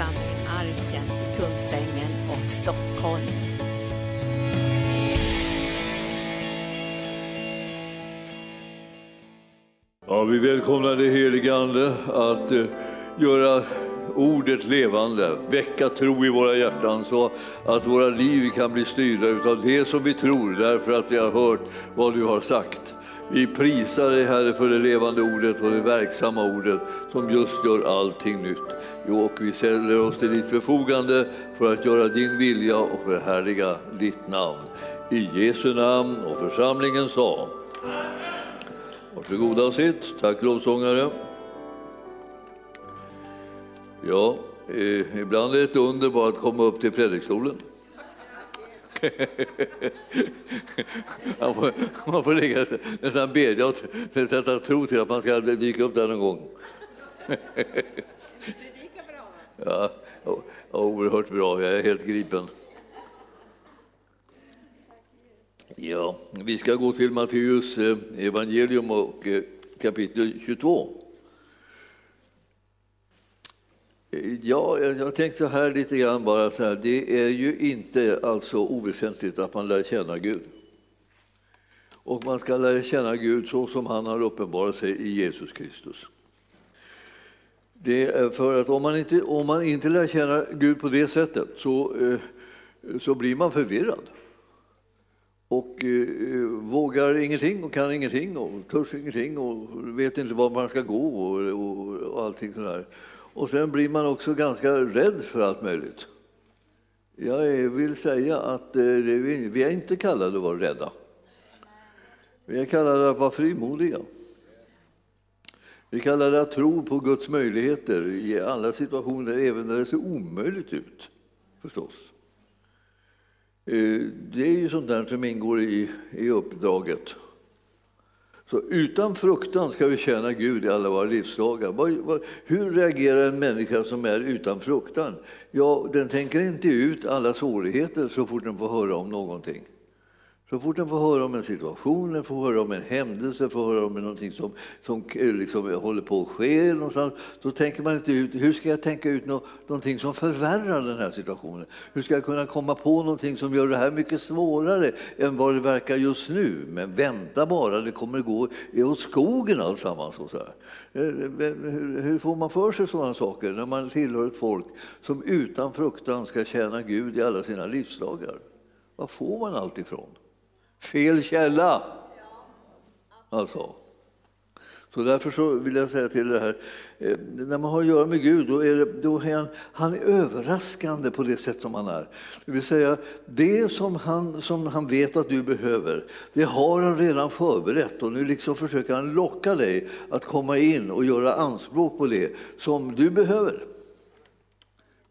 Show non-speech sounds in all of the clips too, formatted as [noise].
församling Arken i Kungsängen och Stockholm. Ja, vi välkomnar det helige Ande att uh, göra ordet levande, väcka tro i våra hjärtan så att våra liv kan bli styrda av det som vi tror därför att vi har hört vad du har sagt. Vi prisar dig Herre för det levande ordet och det verksamma ordet som just gör allting nytt. Och vi ställer oss till ditt förfogande för att göra din vilja och förhärliga ditt namn. I Jesu namn och församlingen sa. Varsågoda och sitt. Tack lovsångare. Ja, eh, ibland är det ett under bara att komma upp till predikstolen. [laughs] man, får, man får ligga, nästan bedja och sätta tro till att man ska dyka upp där någon gång. [laughs] ja, oerhört bra, jag är helt gripen. Ja, vi ska gå till Matteus eh, evangelium och eh, kapitel 22. Ja, jag tänkte så här lite grann bara så här. Det är ju inte alltså oväsentligt att man lär känna Gud. Och man ska lära känna Gud så som han har uppenbarat sig i Jesus Kristus. Det är för att om man inte, om man inte lär känna Gud på det sättet så, eh, så blir man förvirrad. Och eh, vågar ingenting och kan ingenting och törs ingenting och vet inte var man ska gå och, och, och allting sådär. Och sen blir man också ganska rädd för allt möjligt. Jag vill säga att eh, vi är inte kallade att vara rädda. Vi är kallade att vara frimodiga. Vi är kallade att tro på Guds möjligheter i alla situationer, även när det ser omöjligt ut, förstås. Eh, det är ju sånt där som ingår i, i uppdraget. Så utan fruktan ska vi tjäna Gud i alla våra livsdagar. Hur reagerar en människa som är utan fruktan? Ja, den tänker inte ut alla svårigheter så fort den får höra om någonting. Så fort den får höra om en situation, får höra om en händelse, får höra om någonting som, som eh, liksom eh, håller på att ske någonstans, då tänker man inte ut hur ska jag tänka ut någonting som förvärrar den här situationen. Hur ska jag kunna komma på någonting som gör det här mycket svårare än vad det verkar just nu? Men vänta bara, det kommer gå åt skogen alltsammans. Och så här. Eh, hur får man för sig sådana saker när man tillhör ett folk som utan fruktan ska tjäna Gud i alla sina livsdagar? Var får man allt ifrån? Fel källa. Alltså. Så därför så vill jag säga till det här, eh, när man har att göra med Gud, då är, det, då är han, han är överraskande på det sätt som han är. Det vill säga, det som han, som han vet att du behöver, det har han redan förberett och nu liksom försöker han locka dig att komma in och göra anspråk på det som du behöver.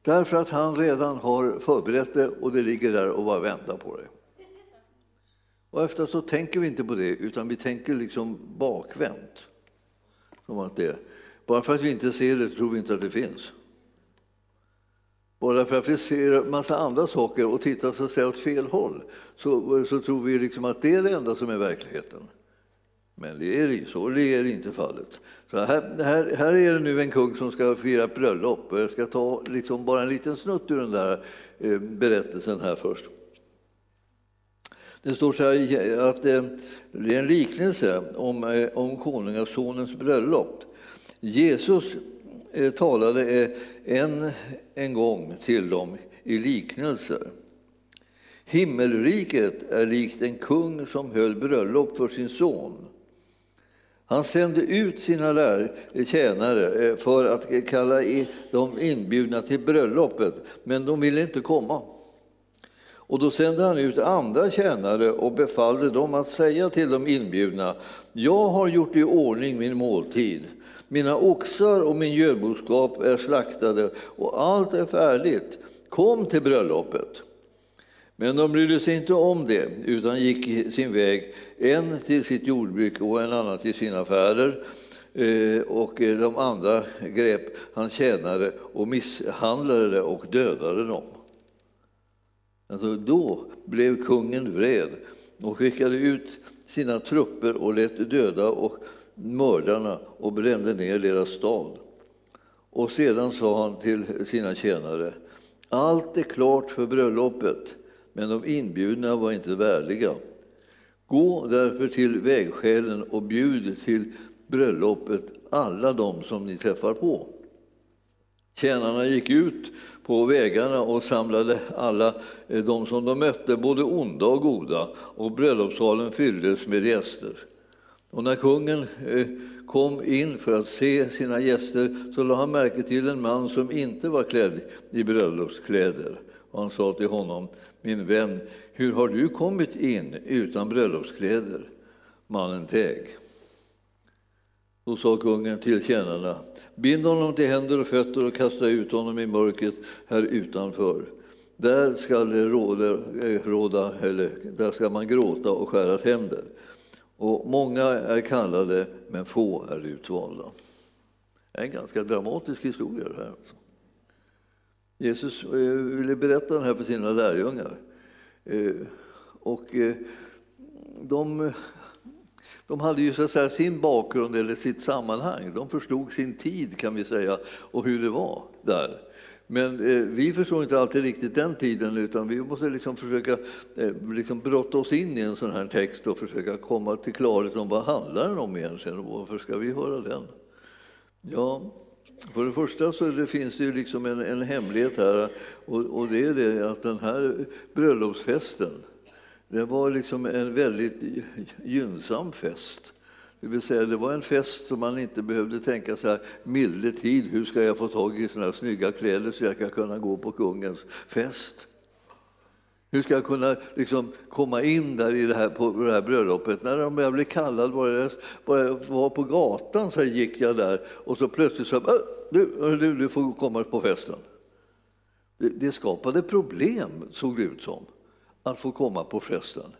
Därför att han redan har förberett det och det ligger där och bara väntar på dig. Och efter så tänker vi inte på det, utan vi tänker liksom bakvänt. Som att det, bara för att vi inte ser det tror vi inte att det finns. Bara för att vi ser en massa andra saker och tittar så att säga, åt fel håll så, så tror vi liksom att det är det enda som är verkligheten. Men det är, så det är inte fallet. Så här, här, här är det nu en kung som ska fira bröllop och jag ska ta liksom bara en liten snutt ur den där eh, berättelsen här först. Det står så här att eh, det är en liknelse om, eh, om konungasonens bröllop. Jesus eh, talade en, en gång till dem i liknelser. Himmelriket är likt en kung som höll bröllop för sin son. Han sände ut sina lär, tjänare för att kalla de inbjudna till bröllopet, men de ville inte komma. Och då sände han ut andra tjänare och befallde dem att säga till de inbjudna, jag har gjort i ordning min måltid. Mina oxar och min gödboskap är slaktade och allt är färdigt. Kom till bröllopet. Men de brydde sig inte om det, utan gick sin väg, en till sitt jordbruk och en annan till sina affärer. Eh, och eh, de andra grep hans tjänare och misshandlade och dödade dem. Alltså då blev kungen vred och skickade ut sina trupper och lät döda och mördarna och brände ner deras stad. Och sedan sa han till sina tjänare, allt är klart för bröllopet, men de inbjudna var inte värdiga. Gå därför till vägskälen och bjud till bröllopet alla de som ni träffar på. Tjänarna gick ut på vägarna och samlade alla eh, de som de mötte, både onda och goda, och bröllopssalen fylldes med gäster. Och när kungen eh, kom in för att se sina gäster så lade han märke till en man som inte var klädd i bröllopskläder. Och han sa till honom, min vän, hur har du kommit in utan bröllopskläder? Mannen teg. Då sa kungen till tjänarna, bind honom till händer och fötter och kasta ut honom i mörkret här utanför. Där ska, det råda, eh, råda, eller där ska man gråta och skära tänder. Och många är kallade, men få är utvalda. Det är en ganska dramatisk historia det här. Alltså. Jesus eh, ville berätta den här för sina lärjungar. Eh, och de de hade ju så att säga sin bakgrund eller sitt sammanhang. De förstod sin tid kan vi säga och hur det var där. Men eh, vi förstår inte alltid riktigt den tiden utan vi måste liksom försöka eh, liksom brotta oss in i en sån här text och försöka komma till klarhet om vad handlar den om egentligen och varför ska vi höra den? Ja, för det första så det finns det ju liksom en, en hemlighet här och, och det är det att den här bröllopsfesten det var liksom en väldigt gynnsam fest. Det vill säga, det var en fest som man inte behövde tänka så här, milde tid, hur ska jag få tag i såna här snygga kläder så jag ska kunna gå på kungens fest? Hur ska jag kunna liksom komma in där i det här, på det här bröllopet? När jag blev kallad, bara jag, bara jag var på gatan så gick jag där och så plötsligt så äh, du, du, du får komma på festen. Det, det skapade problem, såg det ut som att få komma på festen.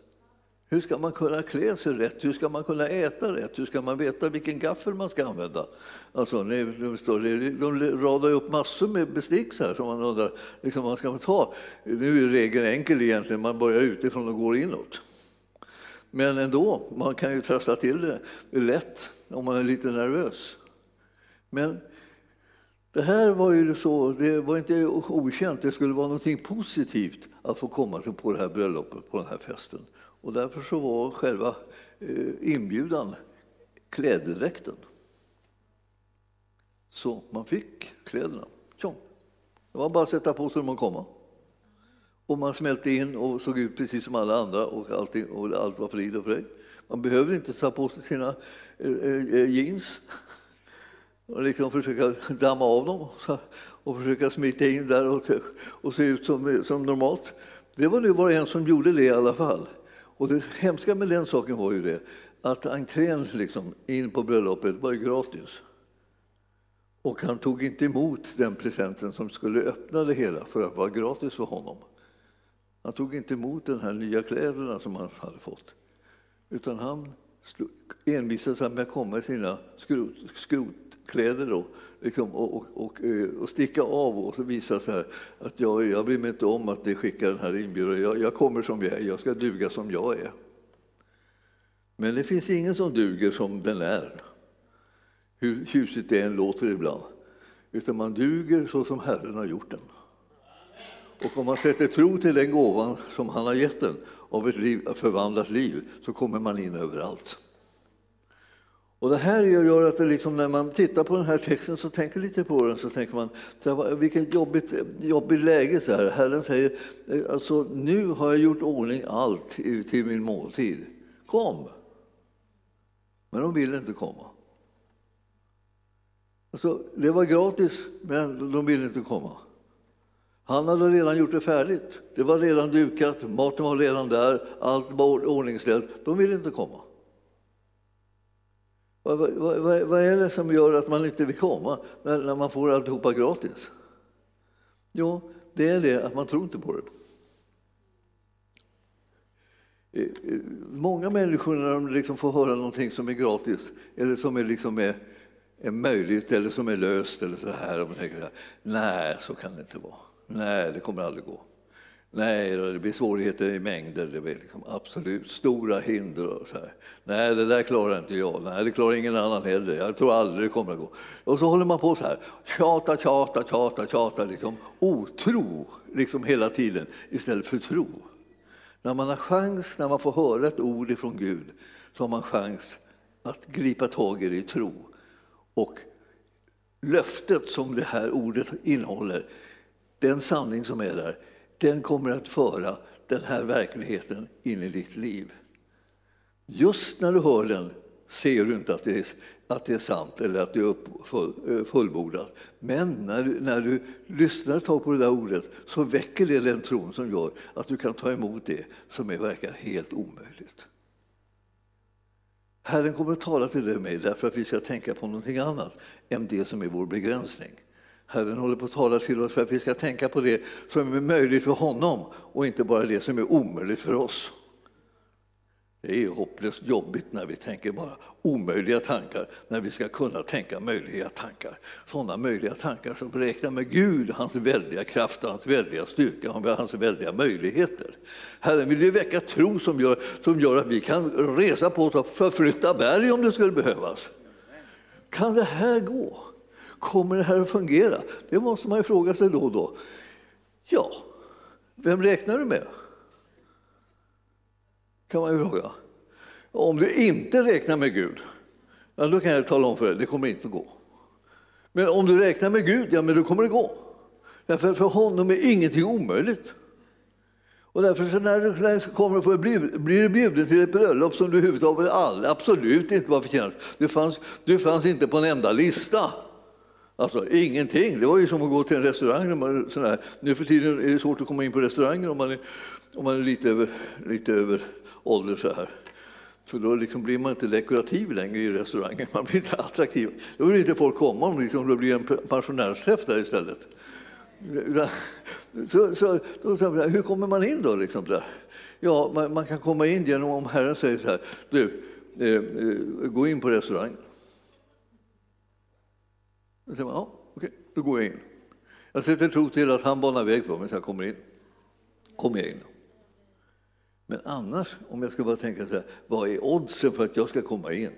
Hur ska man kunna klä sig rätt? Hur ska man kunna äta rätt? Hur ska man veta vilken gaffel man ska använda? Alltså, de radar upp massor med bestick här som man undrar liksom, vad ska man ta? Nu är regeln enkel egentligen, man börjar utifrån och går inåt. Men ändå, man kan ju trassla till det lätt om man är lite nervös. Men det här var ju så, det var inte okänt, det skulle vara något positivt att få komma på det här bröllopet, på den här festen. Och därför så var själva eh, inbjudan klädedräkten. Så man fick kläderna. Så. Det var bara att sätta på sig dem och komma. Och man smälte in och såg ut precis som alla andra och, allting, och allt var frid och fröjd. Man behövde inte ta på sig sina eh, eh, jeans och liksom försöka damma av dem [laughs] och försöka smita in där och, och se ut som, som normalt. Det var nu bara en som gjorde det i alla fall. Och det hemska med den saken var ju det att entrén liksom in på bröllopet var gratis. Och han tog inte emot den presenten som skulle öppna det hela för att vara gratis för honom. Han tog inte emot de här nya kläderna som han hade fått. Utan han envisades med att komma i sina skrot, skrot kläder då, liksom, och, och, och, eh, och, sticka av och så visa så här att jag, jag bryr mig inte om att ni skickar den här inbjudan, jag, jag kommer som jag är, jag ska duga som jag är. Men det finns ingen som duger som den är, hur tjusigt det än låter ibland. Utan man duger så som Herren har gjort den. Och om man sätter tro till den gåvan som han har gett den av ett liv, förvandlat liv så kommer man in överallt. Och det här gör att det liksom, när man tittar på den här texten så tänker lite på den så tänker man så vilket jobbigt, jobbigt läge. Så här. Herren säger eh, alltså, nu har jag gjort ordning allt till min måltid. Kom! Men de vill inte komma. Alltså, det var gratis, men de ville inte komma. Han hade redan gjort det färdigt. Det var redan dukat, maten var redan där, allt var ordningställt. De ville inte komma. Vad, vad, vad, är det som gör att man inte vill komma när, när man får alltihopa gratis? Jo, det är det att man tror inte på det. Eh, eh, många människor när de liksom får höra någonting som är gratis eller som är, liksom är, är möjligt eller som är löst eller så här, och man tänker nej, så kan det inte vara. Nej, det kommer aldrig gå. Nej, det blir svårigheter i mängder. Det blir liksom absolut stora hinder. Och så här. Nej, det där klarar inte jag. Nej, det klarar ingen annan heller. Jag tror aldrig det kommer att gå. Och så håller man på så här. Tjata, tjata, tjata, tjata. Liksom. Otro liksom hela tiden istället för tro. När man har chans, när man får höra ett ord ifrån Gud, så har man chans att gripa tag i det i tro. Och löftet som det här ordet innehåller, den sanning som är där, den kommer att föra den här verkligheten in i ditt liv. Just när du hör den ser du inte att det är, att det är sant eller att det är full, eh, fullbordat. Men när du, när du lyssnar ett tag på det där ordet så väcker det den tron som gör att du kan ta emot det som är, verkar helt omöjligt. Herren kommer att tala till dig och mig därför att vi ska tänka på någonting annat än det som är vår begränsning. Herren håller på att tala till oss för att vi ska tänka på det som är möjligt för honom och inte bara det som är omöjligt för oss. Det är hopplöst jobbigt när vi tänker bara omöjliga tankar, när vi ska kunna tänka möjliga tankar. Sådana möjliga tankar som räknar med Gud, hans väldiga kraft, hans väldiga styrka hans väldiga möjligheter. Herren vill ju väcka tro som gör, som gör att vi kan resa på oss och förflytta berg om det skulle behövas. Kan det här gå? Kommer det här att fungera? Det måste man ju fråga sig då och då. Ja, vem räknar du med? kan man ju fråga. Om du inte räknar med Gud, ja, då kan jag tala om för dig, det kommer inte att gå. Men om du räknar med Gud, ja men då kommer det gå. Därför för honom är ingenting omöjligt. Och därför så när du, när du kommer för bli, blir du bjuden till ett bröllop som du överhuvudtaget aldrig, absolut inte var förtjänt. Du fanns, du fanns inte på en enda lista. Alltså ingenting. Det var ju som att gå till en restaurang. Man, sån Nu för tiden är det svårt att komma in på restauranger om man är, om man är lite, över, lite över ålder så här. För då liksom blir man inte dekorativ längre i restaurangen, man blir inte attraktiv. Då vill inte folk komma om liksom det blir en pensionärsträff där istället. Så, så, då, hur kommer man in då? Liksom där? Ja, man, man, kan komma in genom om Herren säger så här, du, eh, eh, gå in på restaurangen. Då säger man, ja, okej, då går jag in. Jag sätter tro till att han banar väg för mig så jag kommer in. Kommer jag in. Men annars, om jag ska bara tänka så här, vad är oddsen för att jag ska komma in?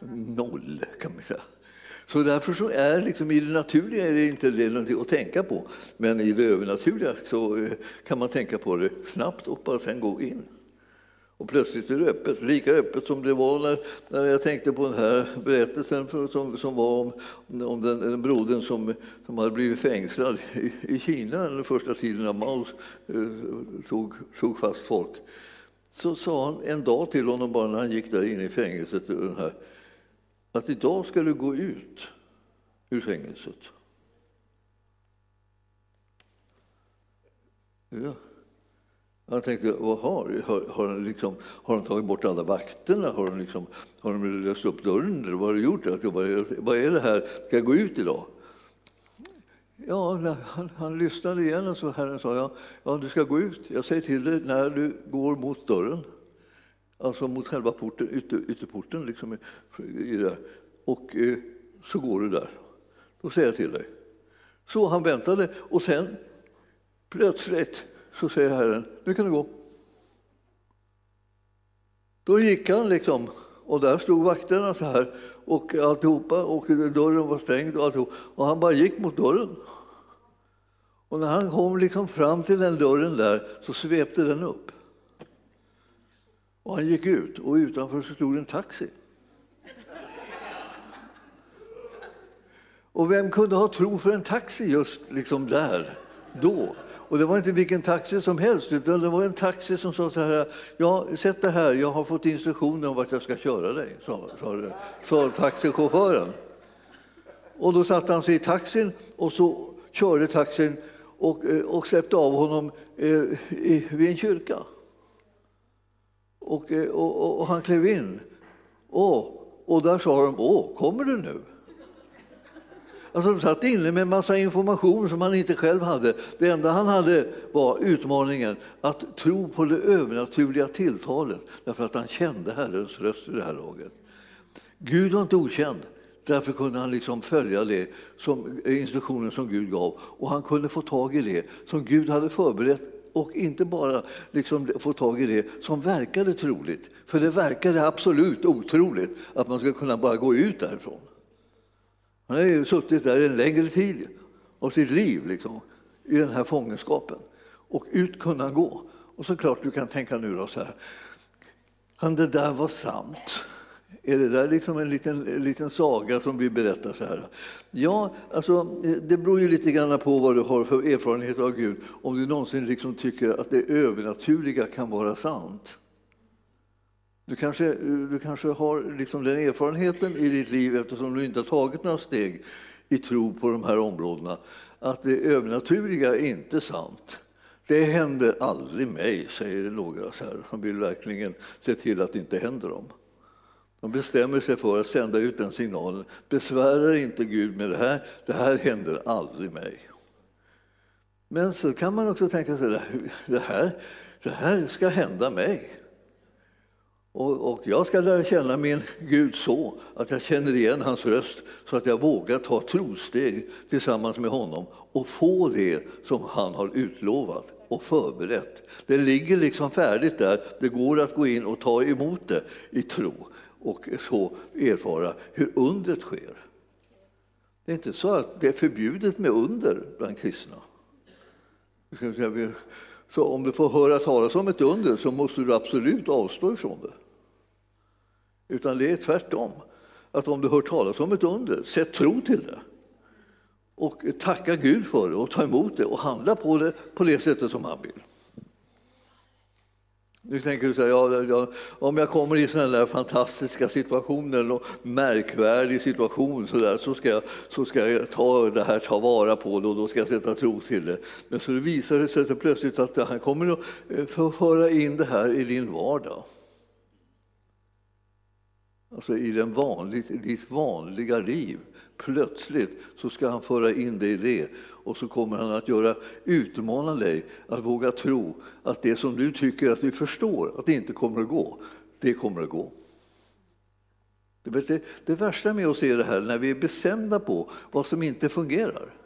[laughs] Noll, kan man säga. Så därför så är liksom, i det naturliga är det inte det någonting att tänka på. Men i det övernaturliga så eh, kan man tänka på det snabbt och bara sen gå in. Och plötsligt är det öppet, lika öppet som det var när, när jag tänkte på den här berättelsen för, som, som var om, om den, den brodern som, som hade blivit fängslad i, i Kina den första tiden när Mao eh, tog, tog fast folk. Så sa han en dag till honom bara när han gick där inne i fängelset den här, att idag ska du gå ut ur fängelset. Ja. Han tänkte, vad har, har, har, de liksom, har de tagit bort alla vakterna? Har de, liksom, har de löst upp dörren? Eller vad har de gjort? Alltså, jag bara, vad är det här? Ska jag gå ut idag? Ja, han, han lyssnade igen och så Herren sa, ja, ja, du ska gå ut. Jag säger till dig när du går mot dörren, alltså mot själva porten, ytter, ytterporten, liksom, i det, och eh, så går du där. Då säger jag till dig. Så han väntade och sen plötsligt så säger Herren, nu kan du gå. Då gick han liksom, och där stod vakterna så här och alltihopa och dörren var stängd och alltihop. Och han bara gick mot dörren. Och när han kom liksom fram till den dörren där så svepte den upp. Och han gick ut och utanför så stod en taxi. Och vem kunde ha tro för en taxi just liksom där, då? Och det var inte vilken taxi som helst, utan det var en taxi som sa så här, ja, sätt dig här, jag har fått instruktioner om vart jag ska köra dig, sa, sa, sa taxichauffören. Och då satte han sig i taxin och så körde taxin och, eh, och släppte av honom eh, vid en kyrka. Eh, och, och, och han klev in. Och, och där sa de, åh, kommer du nu? Alltså, de satt inne med en massa information som han inte själv hade. Det enda han hade var utmaningen att tro på det övernaturliga tilltalet därför att han kände Herrens röst i det här laget. Gud var inte okänd. Därför kunde han liksom följa det som eh, instruktionen som Gud gav och han kunde få tag i det som Gud hade förberett och inte bara liksom få tag i det som verkade troligt. För det verkade absolut otroligt att man skulle kunna bara gå ut därifrån. Han har ju suttit där en längre tid av sitt liv liksom, i den här fångenskapen. Och ut kunde han gå. Och så klart du kan tänka nu då så här. Kan det där vara sant? Är det där liksom en liten, en liten saga som vi berättar så här? Ja, alltså, det beror ju lite grann på vad du har för erfarenhet av Gud. Om du någonsin liksom tycker att det övernaturliga kan vara sant. Du kanske, du kanske har liksom den erfarenheten i ditt liv eftersom du inte har tagit några steg i tro på de här områdena, att det övernaturliga är inte sant. Det händer aldrig mig, säger några så här, som vill verkligen se till att det inte händer dem. De bestämmer sig för att sända ut den signalen. Besvärar inte Gud med det här, det här händer aldrig mig. Men så kan man också tänka sig det här, det här ska hända mig. Och, och, jag ska lära känna min Gud så att jag känner igen hans röst så att jag vågar ta trosteg tillsammans med honom och få det som han har utlovat och förberett. Det ligger liksom färdigt där. Det går att gå in och ta emot det i tro och så erfara hur undret sker. Det är inte så att det är förbjudet med under bland kristna. Så om du får höra talas om ett under så måste du absolut avstå ifrån det. Utan det är tvärtom. Att om du hör talas om ett under, sätt tro till det. Och tacka Gud för det och ta emot det och handla på det på det sättet som han vill. Nu tänker du så här, ja, ja, om jag kommer i sådana där fantastiska situationer, och märkvärdig situation så, där, så, ska jag, så ska jag ta det här, ta vara på det och då ska jag sätta tro till det. Men så visar det sig plötsligt att han kommer att eh, föra in det här i din vardag. Alltså i den vanligt, ditt vanliga liv. Plötsligt så ska han föra in dig i det och så kommer han att göra, utmana dig att våga tro att det som du tycker att du förstår att det inte kommer att gå, det kommer att gå. Det, det värsta med oss är det här när vi är bestämda på vad som inte fungerar.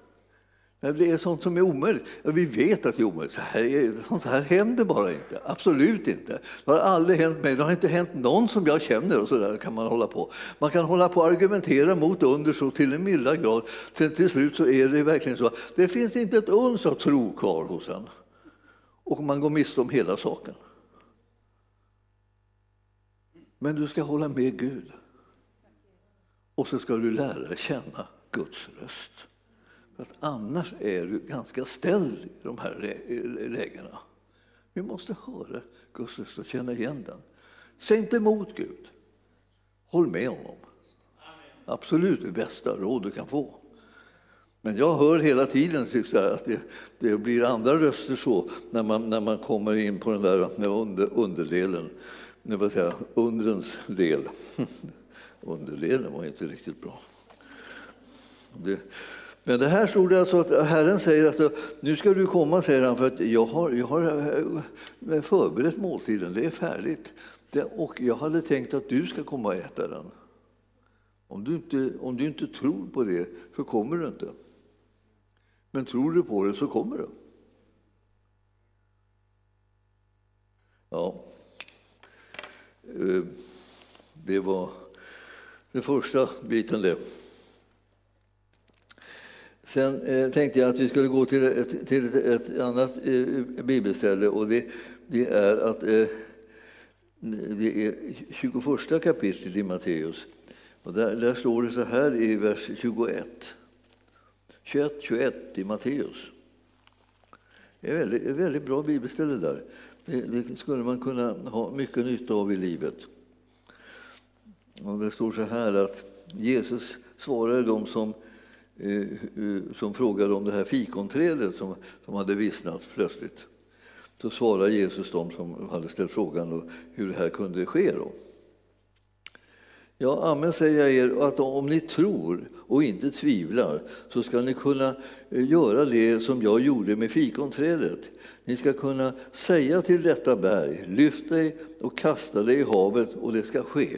Det är sånt som är omöjligt. Vi vet att det är omöjligt. Så här, sånt här händer bara inte. Absolut inte. Det har aldrig hänt mig. Det har inte hänt någon som jag känner. och så där kan Man hålla på Man kan hålla på och argumentera mot under så till en milda grad. Sen till slut så är det verkligen så att det finns inte ett uns av tro kvar hos en. Och man går miste om hela saken. Men du ska hålla med Gud. Och så ska du lära känna Guds röst. För att annars är du ganska ställd i de här lägena. Vi måste höra Guds röst och känna igen den. Säg inte emot Gud. Håll med honom. Absolut det bästa råd du kan få. Men jag hör hela tiden att det, det, blir andra röster så när man, när man kommer in på den där under, underdelen. Det vill säga undrens del. [laughs] Underdelen var inte riktigt bra. Det, men det här stod det alltså att Herren säger att nu ska du komma, säger han, för att jag har, jag har eh, förberett måltiden, det är färdigt. och jag hade tänkt att du ska komma och äta den. Om du, inte, om du inte tror på det så kommer du inte. Men tror du på det så kommer du. Ja, eh, det var den första biten det. Sen eh, tänkte jag att vi skulle gå till ett, till ett, ett annat eh, bibelställe och det, det är att eh, det är 21 kapitlet i Matteus. Och där, där står det så här i vers 21. 21, 21 i Matteus. Det är ett väldigt, ett väldigt bra bibelställe där. Det, det, skulle man kunna ha mycket nytta av i livet. Och det står så här att Jesus svarade dem som Eh, som frågade om det här fikonträdet som, som hade vissnat plötsligt. Så svarade Jesus dem som hade ställt frågan hur det här kunde ske. Då. Ja, amen säger jag er, att om ni tror och inte tvivlar så ska ni kunna eh, göra det som jag gjorde med fikonträdet. Ni ska kunna säga till detta berg, lyft dig och kasta dig i havet och det ska ske.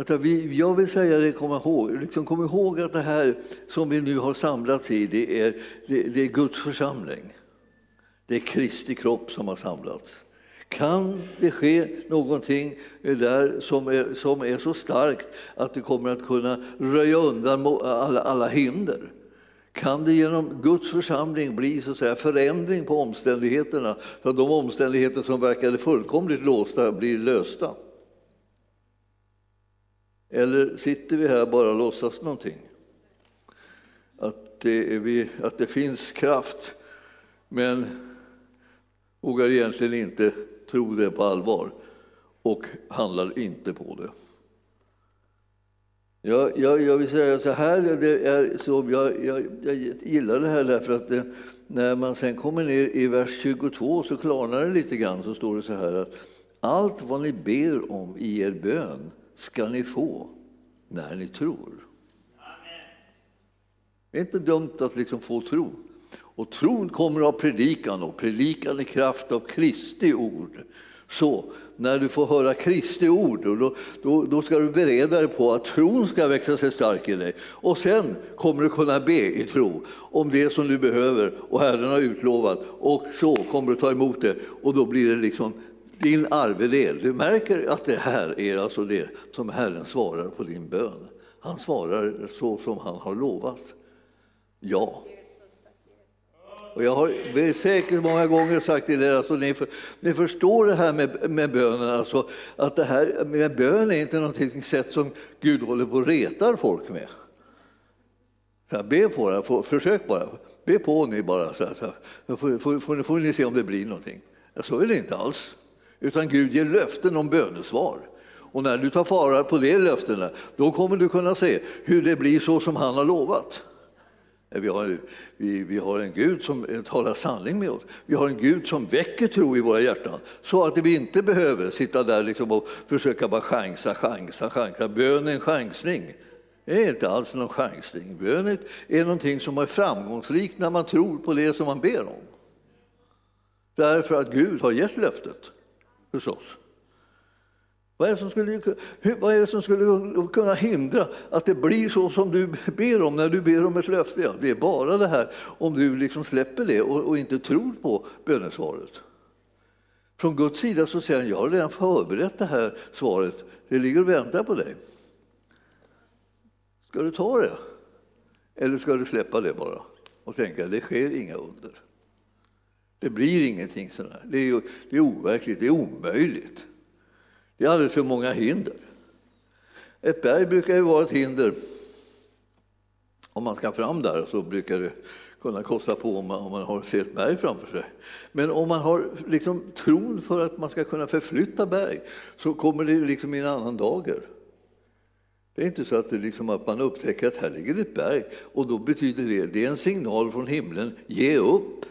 Att vi, jag vill säga det, kom ihåg, liksom kom ihåg att det här som vi nu har samlats i, det är, det, det är Guds församling. Det är Kristi kropp som har samlats. Kan det ske någonting där som är, som är så starkt att det kommer att kunna röja undan alla, alla hinder? Kan det genom Guds församling bli så att säga, förändring på omständigheterna så att de omständigheter som verkade fullkomligt låsta blir lösta? Eller sitter vi här bara och låtsas någonting? Att det, vi, att det finns kraft, men vågar egentligen inte tro det på allvar och handlar inte på det. Jag, jag, jag vill säga så här, det är så, jag, jag, jag gillar det här därför att det, när man sen kommer ner i vers 22 så klarnar det lite grann. Så står det så här att allt vad ni ber om i er bön ska ni få när ni tror. Det är inte dumt att liksom få tro. Och tron kommer av predikan och predikan i kraft av Kristi ord. Så när du får höra Kristi ord, då, då, då ska du bereda dig på att tron ska växa sig stark i dig. Och sen kommer du kunna be i tro om det som du behöver och Herren har utlovat. Och så kommer du ta emot det och då blir det liksom din arvedel. Du märker att det här är alltså det som Herren svarar på din bön. Han svarar så som han har lovat. Ja. Och jag har säkert många gånger sagt till er, alltså, ni, för, ni förstår det här med, med bönen, alltså, att det här med bön är inte något sätt som Gud håller på och retar folk med. Så här, be på det, för, försök bara, be på ni bara, så här, så här, får, får, får, får ni se om det blir någonting. Så är det inte alls, utan Gud ger löften om bönesvar. Och när du tar fara på de löftena, då kommer du kunna se hur det blir så som han har lovat. Eh, vi har, vi, vi har en Gud som eh, talar sanning med oss. Vi har en Gud som väcker tro i våra hjärtan så att vi inte behöver sitta där liksom och försöka bara chansa, chansa, chansa. Bön är en chansning. Det är inte alls någon chansning. Bön är någonting som är framgångsrikt när man tror på det som man ber om. Därför att Gud har gett löftet, förstås. Vad är, det som skulle, vad är det som skulle kunna hindra att det blir så som du ber om när du ber om ett löfte? Ja, det är bara det här om du liksom släpper det och, och inte tror på bönesvaret. Från Guds sida så säger han, jag har redan förberett det här svaret, det ligger och väntar på dig. Ska du ta det? Eller ska du släppa det bara och tänka, det sker inga under. Det blir ingenting sådär. Det är, det är overkligt, det är omöjligt. Det är alldeles för många hinder. Ett berg brukar ju vara ett hinder. Om man ska fram där så brukar det kunna kosta på om man, om man har ett berg framför sig. Men om man har liksom tron för att man ska kunna förflytta berg så kommer det liksom i en annan dager. Det är inte så att, det liksom att man upptäcker att här ligger ett berg och då betyder det, det är en signal från himlen, ge upp.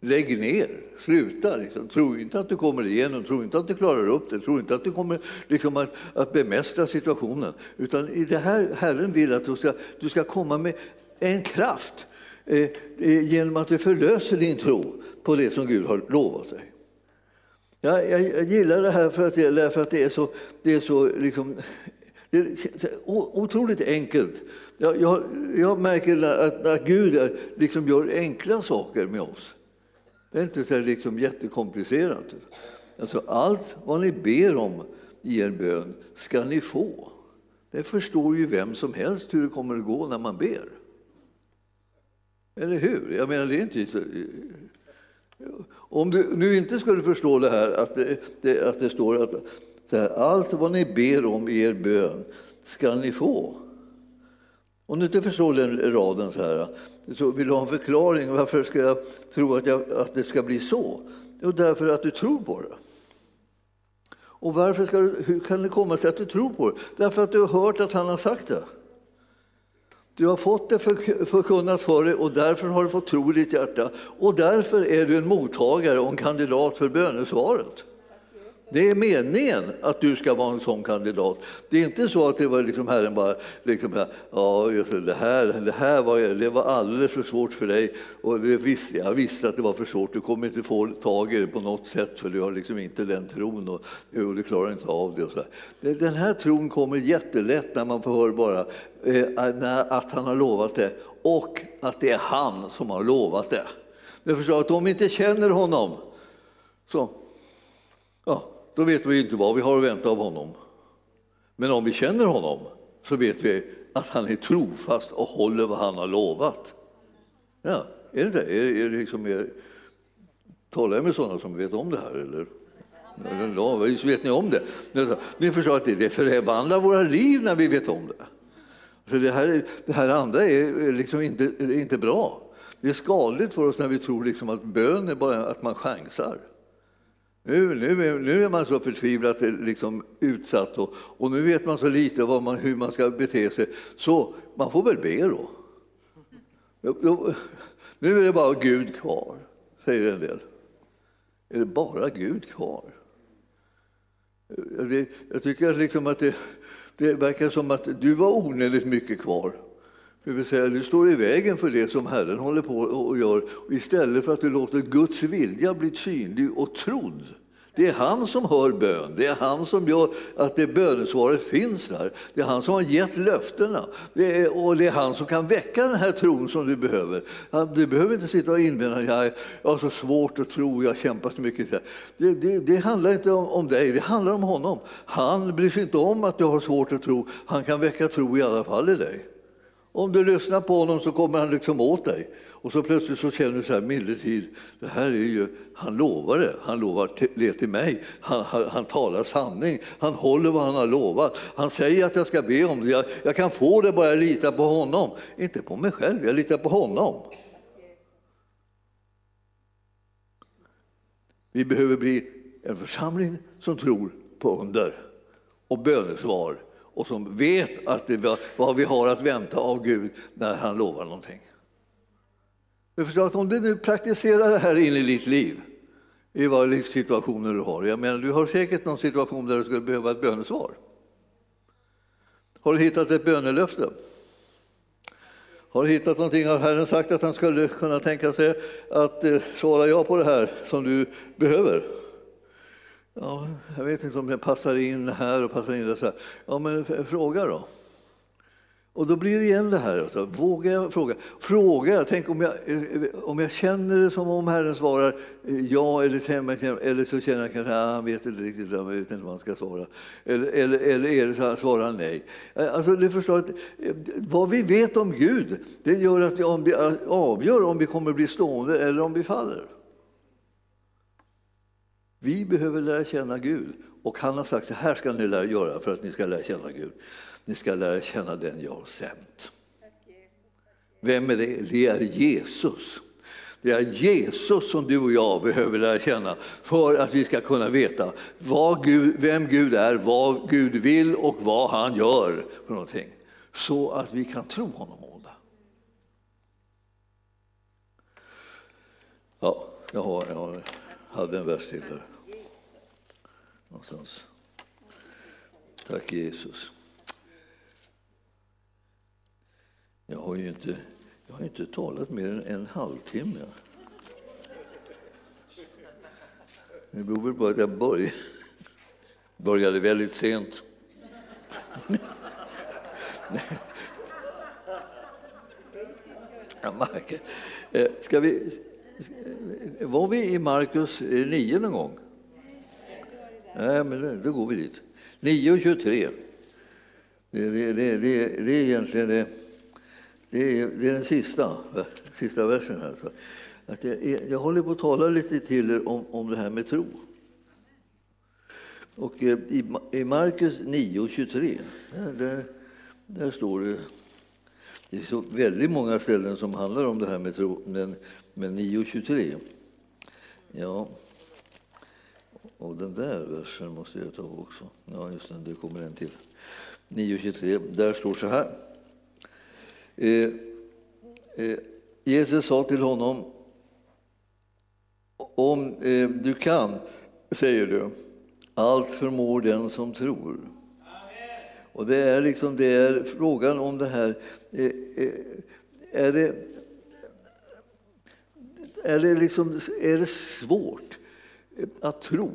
Lägg ner, sluta. Liksom. Tro inte att du kommer igenom, tro inte att du klarar upp det, tro inte att du kommer liksom, att, att bemästra situationen. Utan i det här Herren vill att du ska, du ska komma med en kraft eh, eh genom att du förlöser din tro på det som Gud har lovat dig. Jag, jag, jag gillar det här för att det, för att det är så, det är så liksom, det är otroligt enkelt. Jag, jag, jag märker att, att Gud liksom gör enkla saker med oss. Det är inte så liksom jättekomplicerat. Alltså, allt vad ni ber om i er bön ska ni få. Det förstår ju vem som helst hur det kommer att gå när man ber. Eller hur? Jag menar, det är inte så... Om du nu inte skulle förstå det här, att det, det att det står att här, allt vad ni ber om i er bön ska ni få. Om du inte förstår den raden så här, så vill du ha en förklaring. Varför ska jag tro att, jag, att det ska bli så? Jo, därför att du tror på det. Och varför ska du, hur kan det komma sig att du tror på det? Därför att du har hört att han har sagt det. Du har fått det förkunnat för dig och därför har du fått tro i ditt hjärta. Och därför är du en mottagare och en kandidat för bönesvaret. Det är meningen att du ska vara en sån kandidat. Det är inte så att det var liksom Herren bara, liksom, ja, just det, här, det här var, det var alldeles för svårt för dig. Och det visste, jag visste att det var för svårt, du kommer inte få tag i det på något sätt för du har liksom inte den tron och, och du klarar inte av det. Och så Den här tron kommer jättelätt när man får höra bara eh, att han har lovat det och att det är han som har lovat det. Jag förstår att om vi inte känner honom så, ja, då vet vi inte vad vi har att vänta av honom. Men om vi känner honom så vet vi att han är trofast och håller vad han har lovat. Ja, är det det? Är, är det liksom, är, talar jag med sådana som vet om det här? Eller? Ja, visst vet ni om det? Ni förstår att det förvandlar våra liv när vi vet om det. Så det, här, det här andra är liksom inte, är inte bra. Det är skadligt för oss när vi tror liksom att bön är bara att man chansar. Nu, nu, nu är man så förtvivlat liksom utsatt och, och nu vet man så lite vad man, hur man ska bete sig, så man får väl be då. Nu är det bara Gud kvar, säger en del. Är det bara Gud kvar? Jag tycker liksom att det, det verkar som att du var onödigt mycket kvar. Det vill säga, du står i vägen för det som Herren håller på och gör istället för att du låter Guds vilja bli synlig och trodd. Det är han som hör bön, det är han som gör att det bönesvaret finns där. Det är han som har gett löftena det är, och det är han som kan väcka den här tron som du behöver. Du behöver inte sitta och invända, jag har så svårt att tro, jag har kämpat så mycket. Det, det, det handlar inte om, om dig, det handlar om honom. Han bryr sig inte om att du har svårt att tro, han kan väcka tro i alla fall i dig. Om du lyssnar på honom så kommer han liksom åt dig. Och så plötsligt så känner du så här tid, det här är ju, han lovar det, han lovar det till mig, han, han, han, talar sanning, han håller vad han har lovat, han säger att jag ska be om det, jag, jag kan få det bara jag litar på honom. Inte på mig själv, jag litar på honom. Vi behöver bli en församling som tror på under och bönesvar och som vet att det, vad vi har att vänta av Gud när han lovar någonting. Du förstår att om du nu praktiserar det här in i ditt liv, i vad livssituationer du har. Jag menar, du har säkert någon situation där du skulle behöva ett bönesvar. Har du hittat ett bönelöfte? Har du hittat någonting? Har Herren sagt att han skulle kunna tänka sig att eh, svara ja på det här som du behöver? Ja, jag vet inte om det passar in här och passar in där. Så här. Ja, men fråga då. Och då blir det igen det här, alltså, vågar jag fråga? Fråga, tänk om jag, eh, om jag känner det som om Herren svarar eh, ja eller, eller så känner jag kanske ah, att han vet inte riktigt, jag vet inte vad han ska svara. Eller, eller, eller är det så att svarar nej. Eh, alltså, du förstår att vad vi vet om Gud, det gör att vi avgör om vi kommer bli stående eller om vi faller. Vi behöver lära känna Gud och han har sagt så här ska ni lära göra för att ni ska lära känna Gud. Ni ska lära känna den jag har sänt. Vem är det? Det är Jesus. Det är Jesus som du och jag behöver lära känna för att vi ska kunna veta vad Gud, vem Gud är, vad Gud vill och vad han gör för någonting. Så att vi kan tro honom om det. Ja, jag, har, jag hade en vers till här. Någonstans. Tack Jesus. Jag har ju inte, jag har inte talat mer än en halvtimme. Det beror väl på att jag började, började väldigt sent. Eh, ska vi, var vi i Markus 9 någon gång? Nej, men då går vi dit. 9.23. Det, Det, det, det, det är egentligen det det är, det är den sista, sista versen. Här. Så att jag, jag håller på att tala lite till er om, om det här med tro. Och eh, i, i Markus 9.23, där, där, där står det det är så väldigt många ställen som handlar om det här med tro, men, men 9.23, ja, och den där versen måste jag ta också. Ja, just det, det kommer en till. 9.23, där står så här. Eh, eh, Jesus sa till honom, om eh, du kan, säger du, Allt förmår den som tror. Amen. Och det är, liksom, det är frågan om det här. Eh, eh, är det, är det, liksom, är det svårt att tro?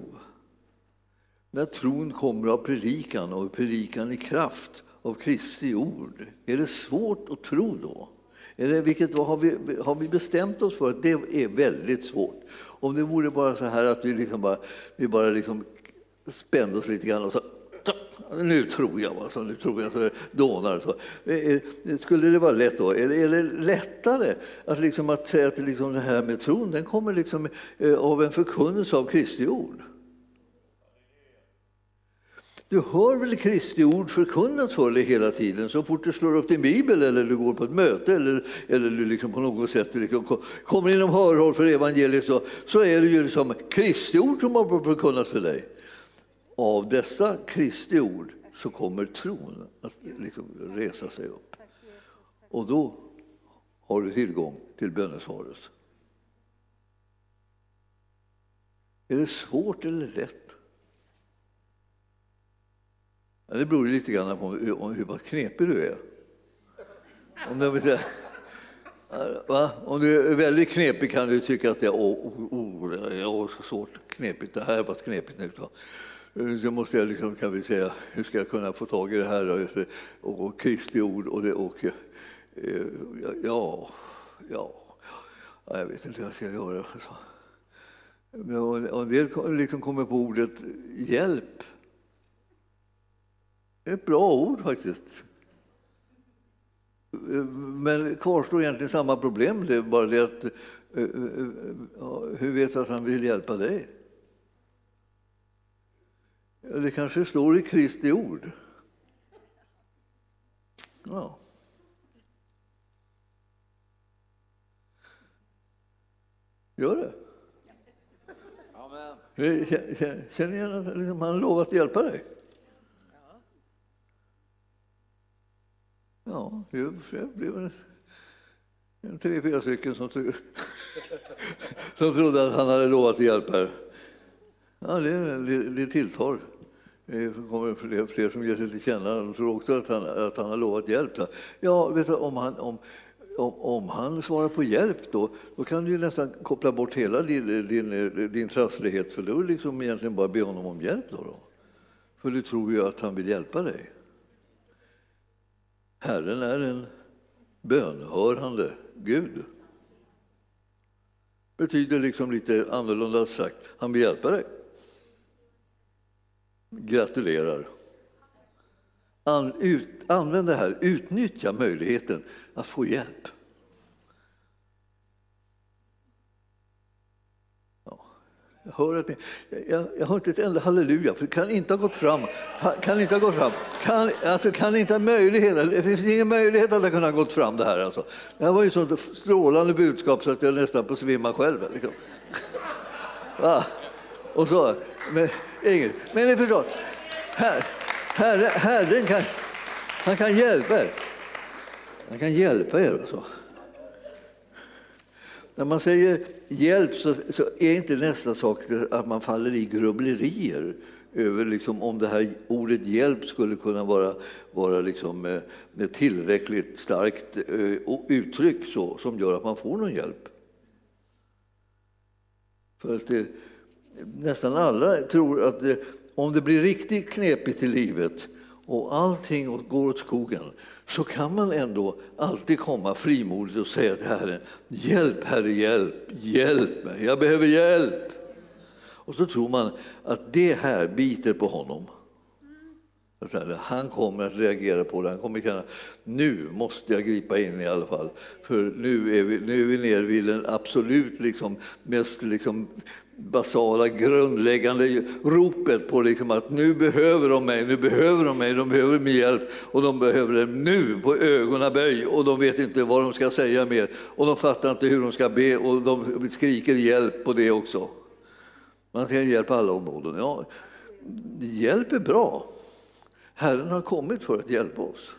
När tron kommer av predikan och predikan i kraft av Kristi ord. Är det svårt att tro då? Eller vilket, har, vi, har vi bestämt oss för att det är väldigt svårt? Om det vore bara så här att vi, liksom bara, vi bara liksom spände oss lite grann och så nu tror jag, alltså, nu tror jag, så det dånar. Så. Eh, eh, skulle det vara lätt då? Är det, är det lättare att, liksom, att säga att liksom det här med tron den kommer liksom, eh, av en förkunnelse av Kristi ord? Du hör väl Kristi ord förkunnat för dig hela tiden så fort du slår upp din bibel eller du går på ett möte eller, eller du liksom på något sätt liksom kommer inom hörhåll för evangeliet så, så är det ju liksom Kristi ord som har förkunnat för dig. Av dessa Kristi ord så kommer tron att liksom resa sig upp. Och då har du tillgång till bönesvaret. Är det svårt eller lätt? Ja, det beror lite grann på hur pass knepig du är. Om, du, va? Om du är väldigt knepig kan du tycka att det är, oh, oh, oh, så svårt, knepigt, det här var knepigt nu. Eh, så måste jag liksom, kan vi säga, hur ska jag kunna få tag i det här och, och Kristi ord och, det, och eh, ja, ja, jag vet inte hur jag ska göra. Och en del liksom kommer på ordet hjälp ett bra ord faktiskt. Men kvarstår egentligen samma problem. Det är bara det att eh, eh, hur vet du att han vill hjälpa dig? Det kanske står i Kristi ord. Ja. Gör det. Amen. Känner igen att han har lovat att hjälpa dig? Ja, det blev en tre, fyra stycken som, [laughs] som trodde att han hade lovat att hjälpa er. Ja, det, det, det tilltar. Det kommer fler, fler som ger sig till känna. De tror också att han, att han har lovat hjälp. Ja, vet du, om, han, om, om, om, han svarar på hjälp då, då kan du ju nästan koppla bort hela din, din, din trasslighet för då är det liksom egentligen bara be honom om hjälp. Då, då. För du tror ju att han vill hjälpa dig. Herren är en bönhörande Gud. betyder liksom lite annorlunda sagt, han vill hjälpa dig. Gratulerar. An, ut, använd det här, utnyttja möjligheten att få hjälp. Jag hör, att ni, jag, jag hör inte ett enda halleluja, för det kan inte ha gått fram. Kan inte ha gått fram. Kan, alltså, kan inte ha möjlighet, det finns ingen möjlighet att det kunde ha gått fram det här. Alltså. Det här var ju ett sånt strålande budskap så att jag nästan på svimma själv. Liksom. [laughs] Va? Och så, men, Ingrid, men ni förstår, här, herre, Herren kan, han kan hjälpa er. Han kan hjälpa er. Alltså. När man säger hjälp så, så, är inte nästa sak att man faller i grubblerier över liksom, om det här ordet hjälp skulle kunna vara, vara liksom, eh, ett tillräckligt starkt eh, uttryck så, som gör att man får någon hjälp. För att det, nästan alla tror att det, om det blir riktigt knepigt i livet och allting går åt skogen så kan man ändå alltid komma frimodigt och säga till Herren, hjälp Herre, hjälp, hjälp mig, jag behöver hjälp. Och så tror man att det här biter på honom. Han kommer att reagera på det. Han kommer känna nu måste jag gripa in i alla fall. För nu är vi, nu är vi nere vid den absolut liksom, mest liksom, basala, grundläggande ropet på liksom att nu behöver de mig, nu behöver de mig, de behöver min hjälp och de behöver det nu på ögonaböj och de vet inte vad de ska säga mer och de fattar inte hur de ska be och de skriker hjälp på det också. Man ska hjälpa alla områden. Ja, hjälp är bra. Herren har kommit för att hjälpa oss.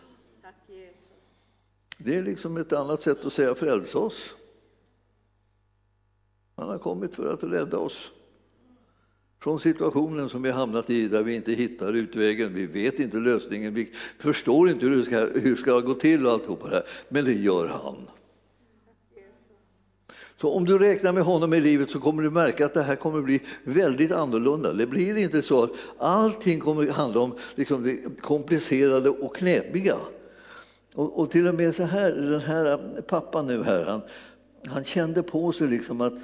Det är liksom ett annat sätt att säga frälsa oss. Han har kommit för att rädda oss Från situationen som vi hamnat i där vi inte hittar utvägen, vi vet inte lösningen, vi förstår inte hur det ska, hur det ska gå till och alltihopa det här. Men det gör han. Så om du räknar med honom i livet så kommer du märka att det här kommer bli väldigt annorlunda. Det blir inte så att allting kommer handla om liksom det komplicerade och knepiga. Och, och, till och med så här, den här pappan nu här, han, han kände på sig liksom att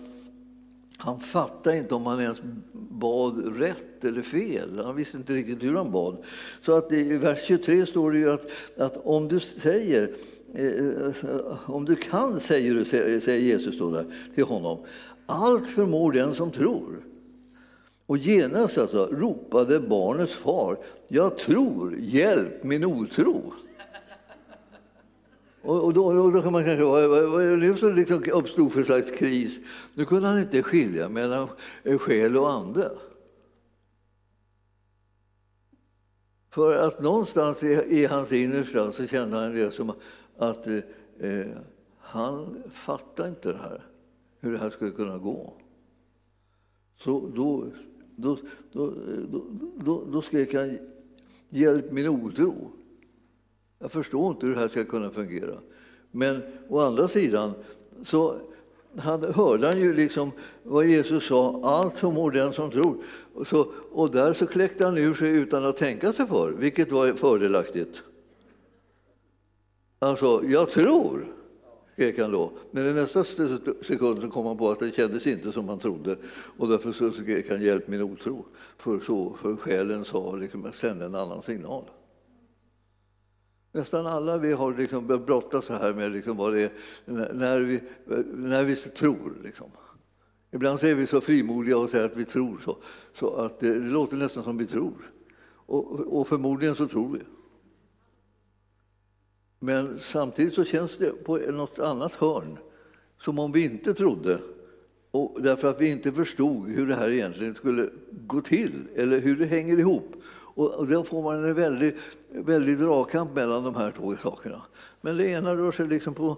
han fattade inte om han ens bad rätt eller fel. Han visste inte riktigt hur han bad. Så att i vers 23 står det ju att, att om du säger eh, om du kan, säger, du, säger Jesus då där, till honom, allt förmår den som tror. Och genast alltså ropade barnets far, jag tror, hjälp min otro. Och, då, och då kan man kanske vad, vad är det som liksom uppstod för slags kris? Nu kunde han inte skilja mellan själ och ande. För att någonstans i, i hans innersta så kände han det som att eh, han fattar inte det här, hur det här skulle kunna gå. Så då, då, då, då, då, då skrek han Hjälp min otro. Jag förstår inte hur det här ska kunna fungera. Men å andra sidan så hörde han ju liksom vad Jesus sa, allt mår den som tror. Så, och där så kläckte han ur sig utan att tänka sig för, vilket var fördelaktigt. Alltså, jag tror, skrek han då. Men i nästa sekund så kom han på att det kändes inte som han trodde. Och därför så skrek han hjälp min otro. För, så, för själen sa, liksom, sände en annan signal. Nästan alla vi har liksom brottats så här med liksom vad det är när vi, när vi tror. Liksom. Ibland är vi så frimodiga och säger att vi tror så, så att det, det låter nästan som vi tror. Och, och, förmodligen så tror vi. Men samtidigt så känns det på något annat hörn som om vi inte trodde och därför att vi inte förstod hur det här egentligen skulle gå till eller hur det hänger ihop. Och då får man en väldig, väldig dragkamp mellan de här två sakerna. Men det ena rör sig liksom på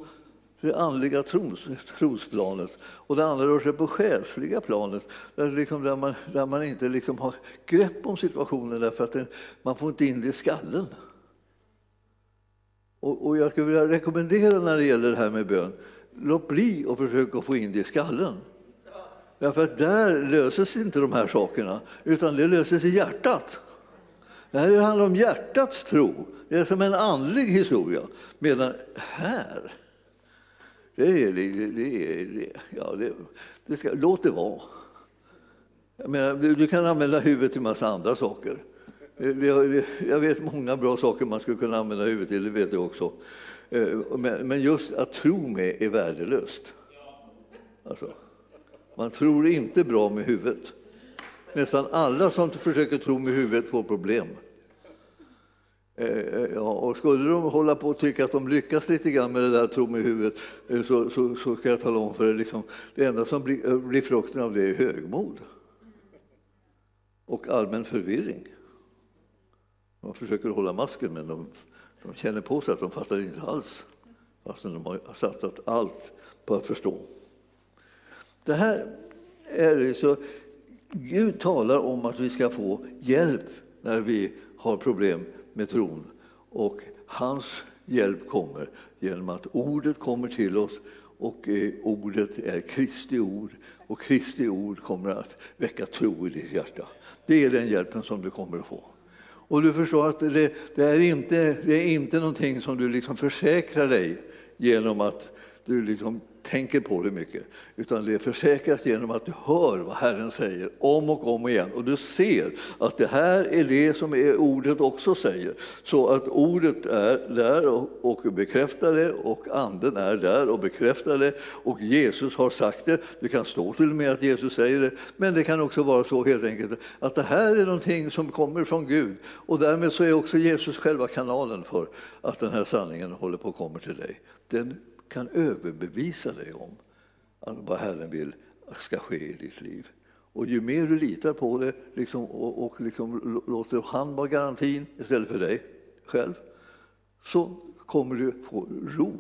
det andliga tros, trosplanet och det andra rör sig på själsliga planet där, liksom, där, man, där man inte liksom har grepp om situationen därför att den, man får inte in det i skallen. Och, och, jag skulle vilja rekommendera när det gäller det här med bön, låt bli att försöka få in det i skallen. Därför att där löses inte de här sakerna, utan det löses i hjärtat. Det här handlar om hjärtats tro. Det är som en andlig historia. Medan här, det är, det, det, det, ja, det, det ska, låt det vara. Jag menar, du, du, kan använda huvudet till massa andra saker. Jag vet många bra saker man skulle kunna använda huvudet till, det vet jag också. Eh, men, men just att tro med är värdelöst. Alltså, man tror inte bra med huvudet. Nästan alla som försöker tro med huvudet får problem. Eh, eh, ja, och skulle de hålla på och tycka att de lyckas lite grann med det där tro med huvudet eh, så, så, så ska jag tala om för er, liksom, det enda som blir, eh, blir frukten av det är högmod och allmän förvirring. De försöker hålla masken men de, de känner på sig att de fattar inte alls fastän de har satsat allt på att förstå. Det här är så Gud talar om att vi ska få hjälp när vi har problem med tron. Och hans hjälp kommer genom att ordet kommer till oss och eh, ordet är Kristi ord och Kristi ord kommer att väcka tro i ditt hjärta. Det är den hjälpen som du kommer att få. Och du förstår att det, det är, inte, det är inte någonting som du liksom försäkrar dig genom att du liksom tänker på det mycket, utan det är försäkrat genom att du hör vad Herren säger om och om igen. Och du ser att det här är det som är ordet också säger. Så att ordet är där och bekräftar det och anden är där och bekräftar det och Jesus har sagt det. Det kan stå till och med att Jesus säger det, men det kan också vara så helt enkelt att det här är någonting som kommer från Gud och därmed så är också Jesus själva kanalen för att den här sanningen håller på att komma till dig. Den kan överbevisa dig om vad Herren vill ska ske i ditt liv. Och ju mer du litar på det liksom, och, och liksom låter han vara garantin istället för dig själv så kommer du få ro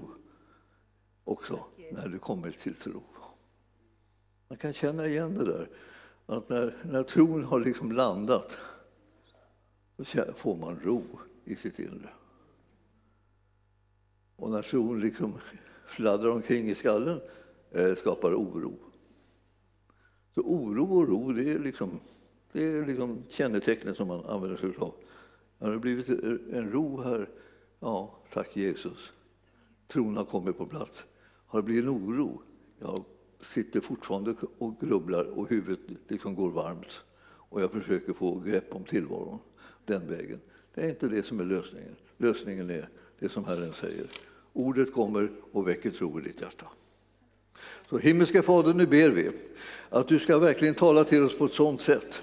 också när du kommer till tro. Man kan känna igen det där att när, när tron har liksom landat så får man ro i sitt inre. Och när tron liksom fladdrar omkring i skallen eh, skapar oro. Så oro och ro, det är liksom, det är liksom kännetecknet som man använder sig av. Har det blivit en ro här? Ja, tack Jesus. Tron har kommit på plats. Har det blivit en oro? Jag sitter fortfarande och grubblar och huvudet liksom går varmt. Och jag försöker få grepp om tillvaron den vägen. Det är inte det som är lösningen. Lösningen är det som Herren säger. Ordet kommer och väcker tro i ditt hjärta. Så himmelska Fader, nu ber vi att du ska verkligen tala till oss på ett sådant sätt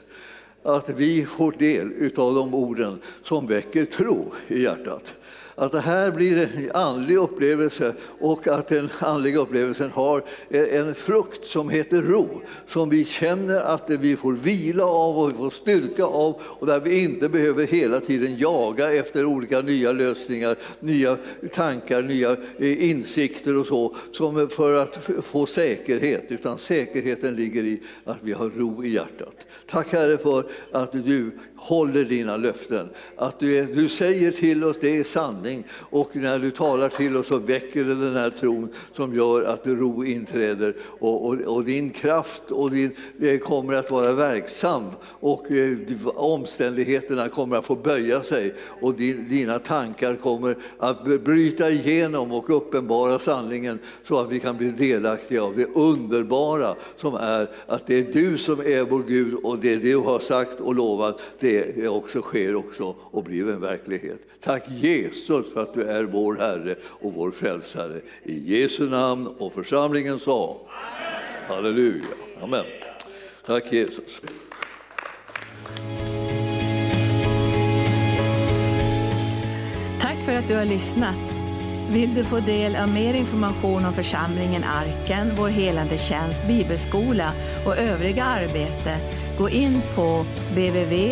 att vi får del av de orden som väcker tro i hjärtat att det här blir en andlig upplevelse och att den andliga upplevelsen har en frukt som heter ro, som vi känner att vi får vila av och vi får styrka av och där vi inte behöver hela tiden jaga efter olika nya lösningar, nya tankar, nya eh, insikter och så, som för att få säkerhet, utan säkerheten ligger i att vi har ro i hjärtat. Tack Herre för att du håller dina löften. Att du, du säger till oss, det är sanning. Och när du talar till oss så väcker det den här tron som gör att ro inträder. Och, och, och din kraft och din, eh, kommer att vara verksam och eh, omständigheterna kommer att få böja sig. Och din, dina tankar kommer att bryta igenom och uppenbara sanningen så att vi kan bli delaktiga av det underbara som är att det är du som är vår Gud och det du har sagt och lovat det också sker också och blir en verklighet. Tack Jesus för att du är vår Herre och vår frälsare. I Jesu namn och församlingen sa Halleluja. Amen. Tack Jesus. Tack för att du har lyssnat. Vill du få del av mer information om församlingen Arken, vår helande tjänst, bibelskola och övriga arbete, gå in på www.arken.org.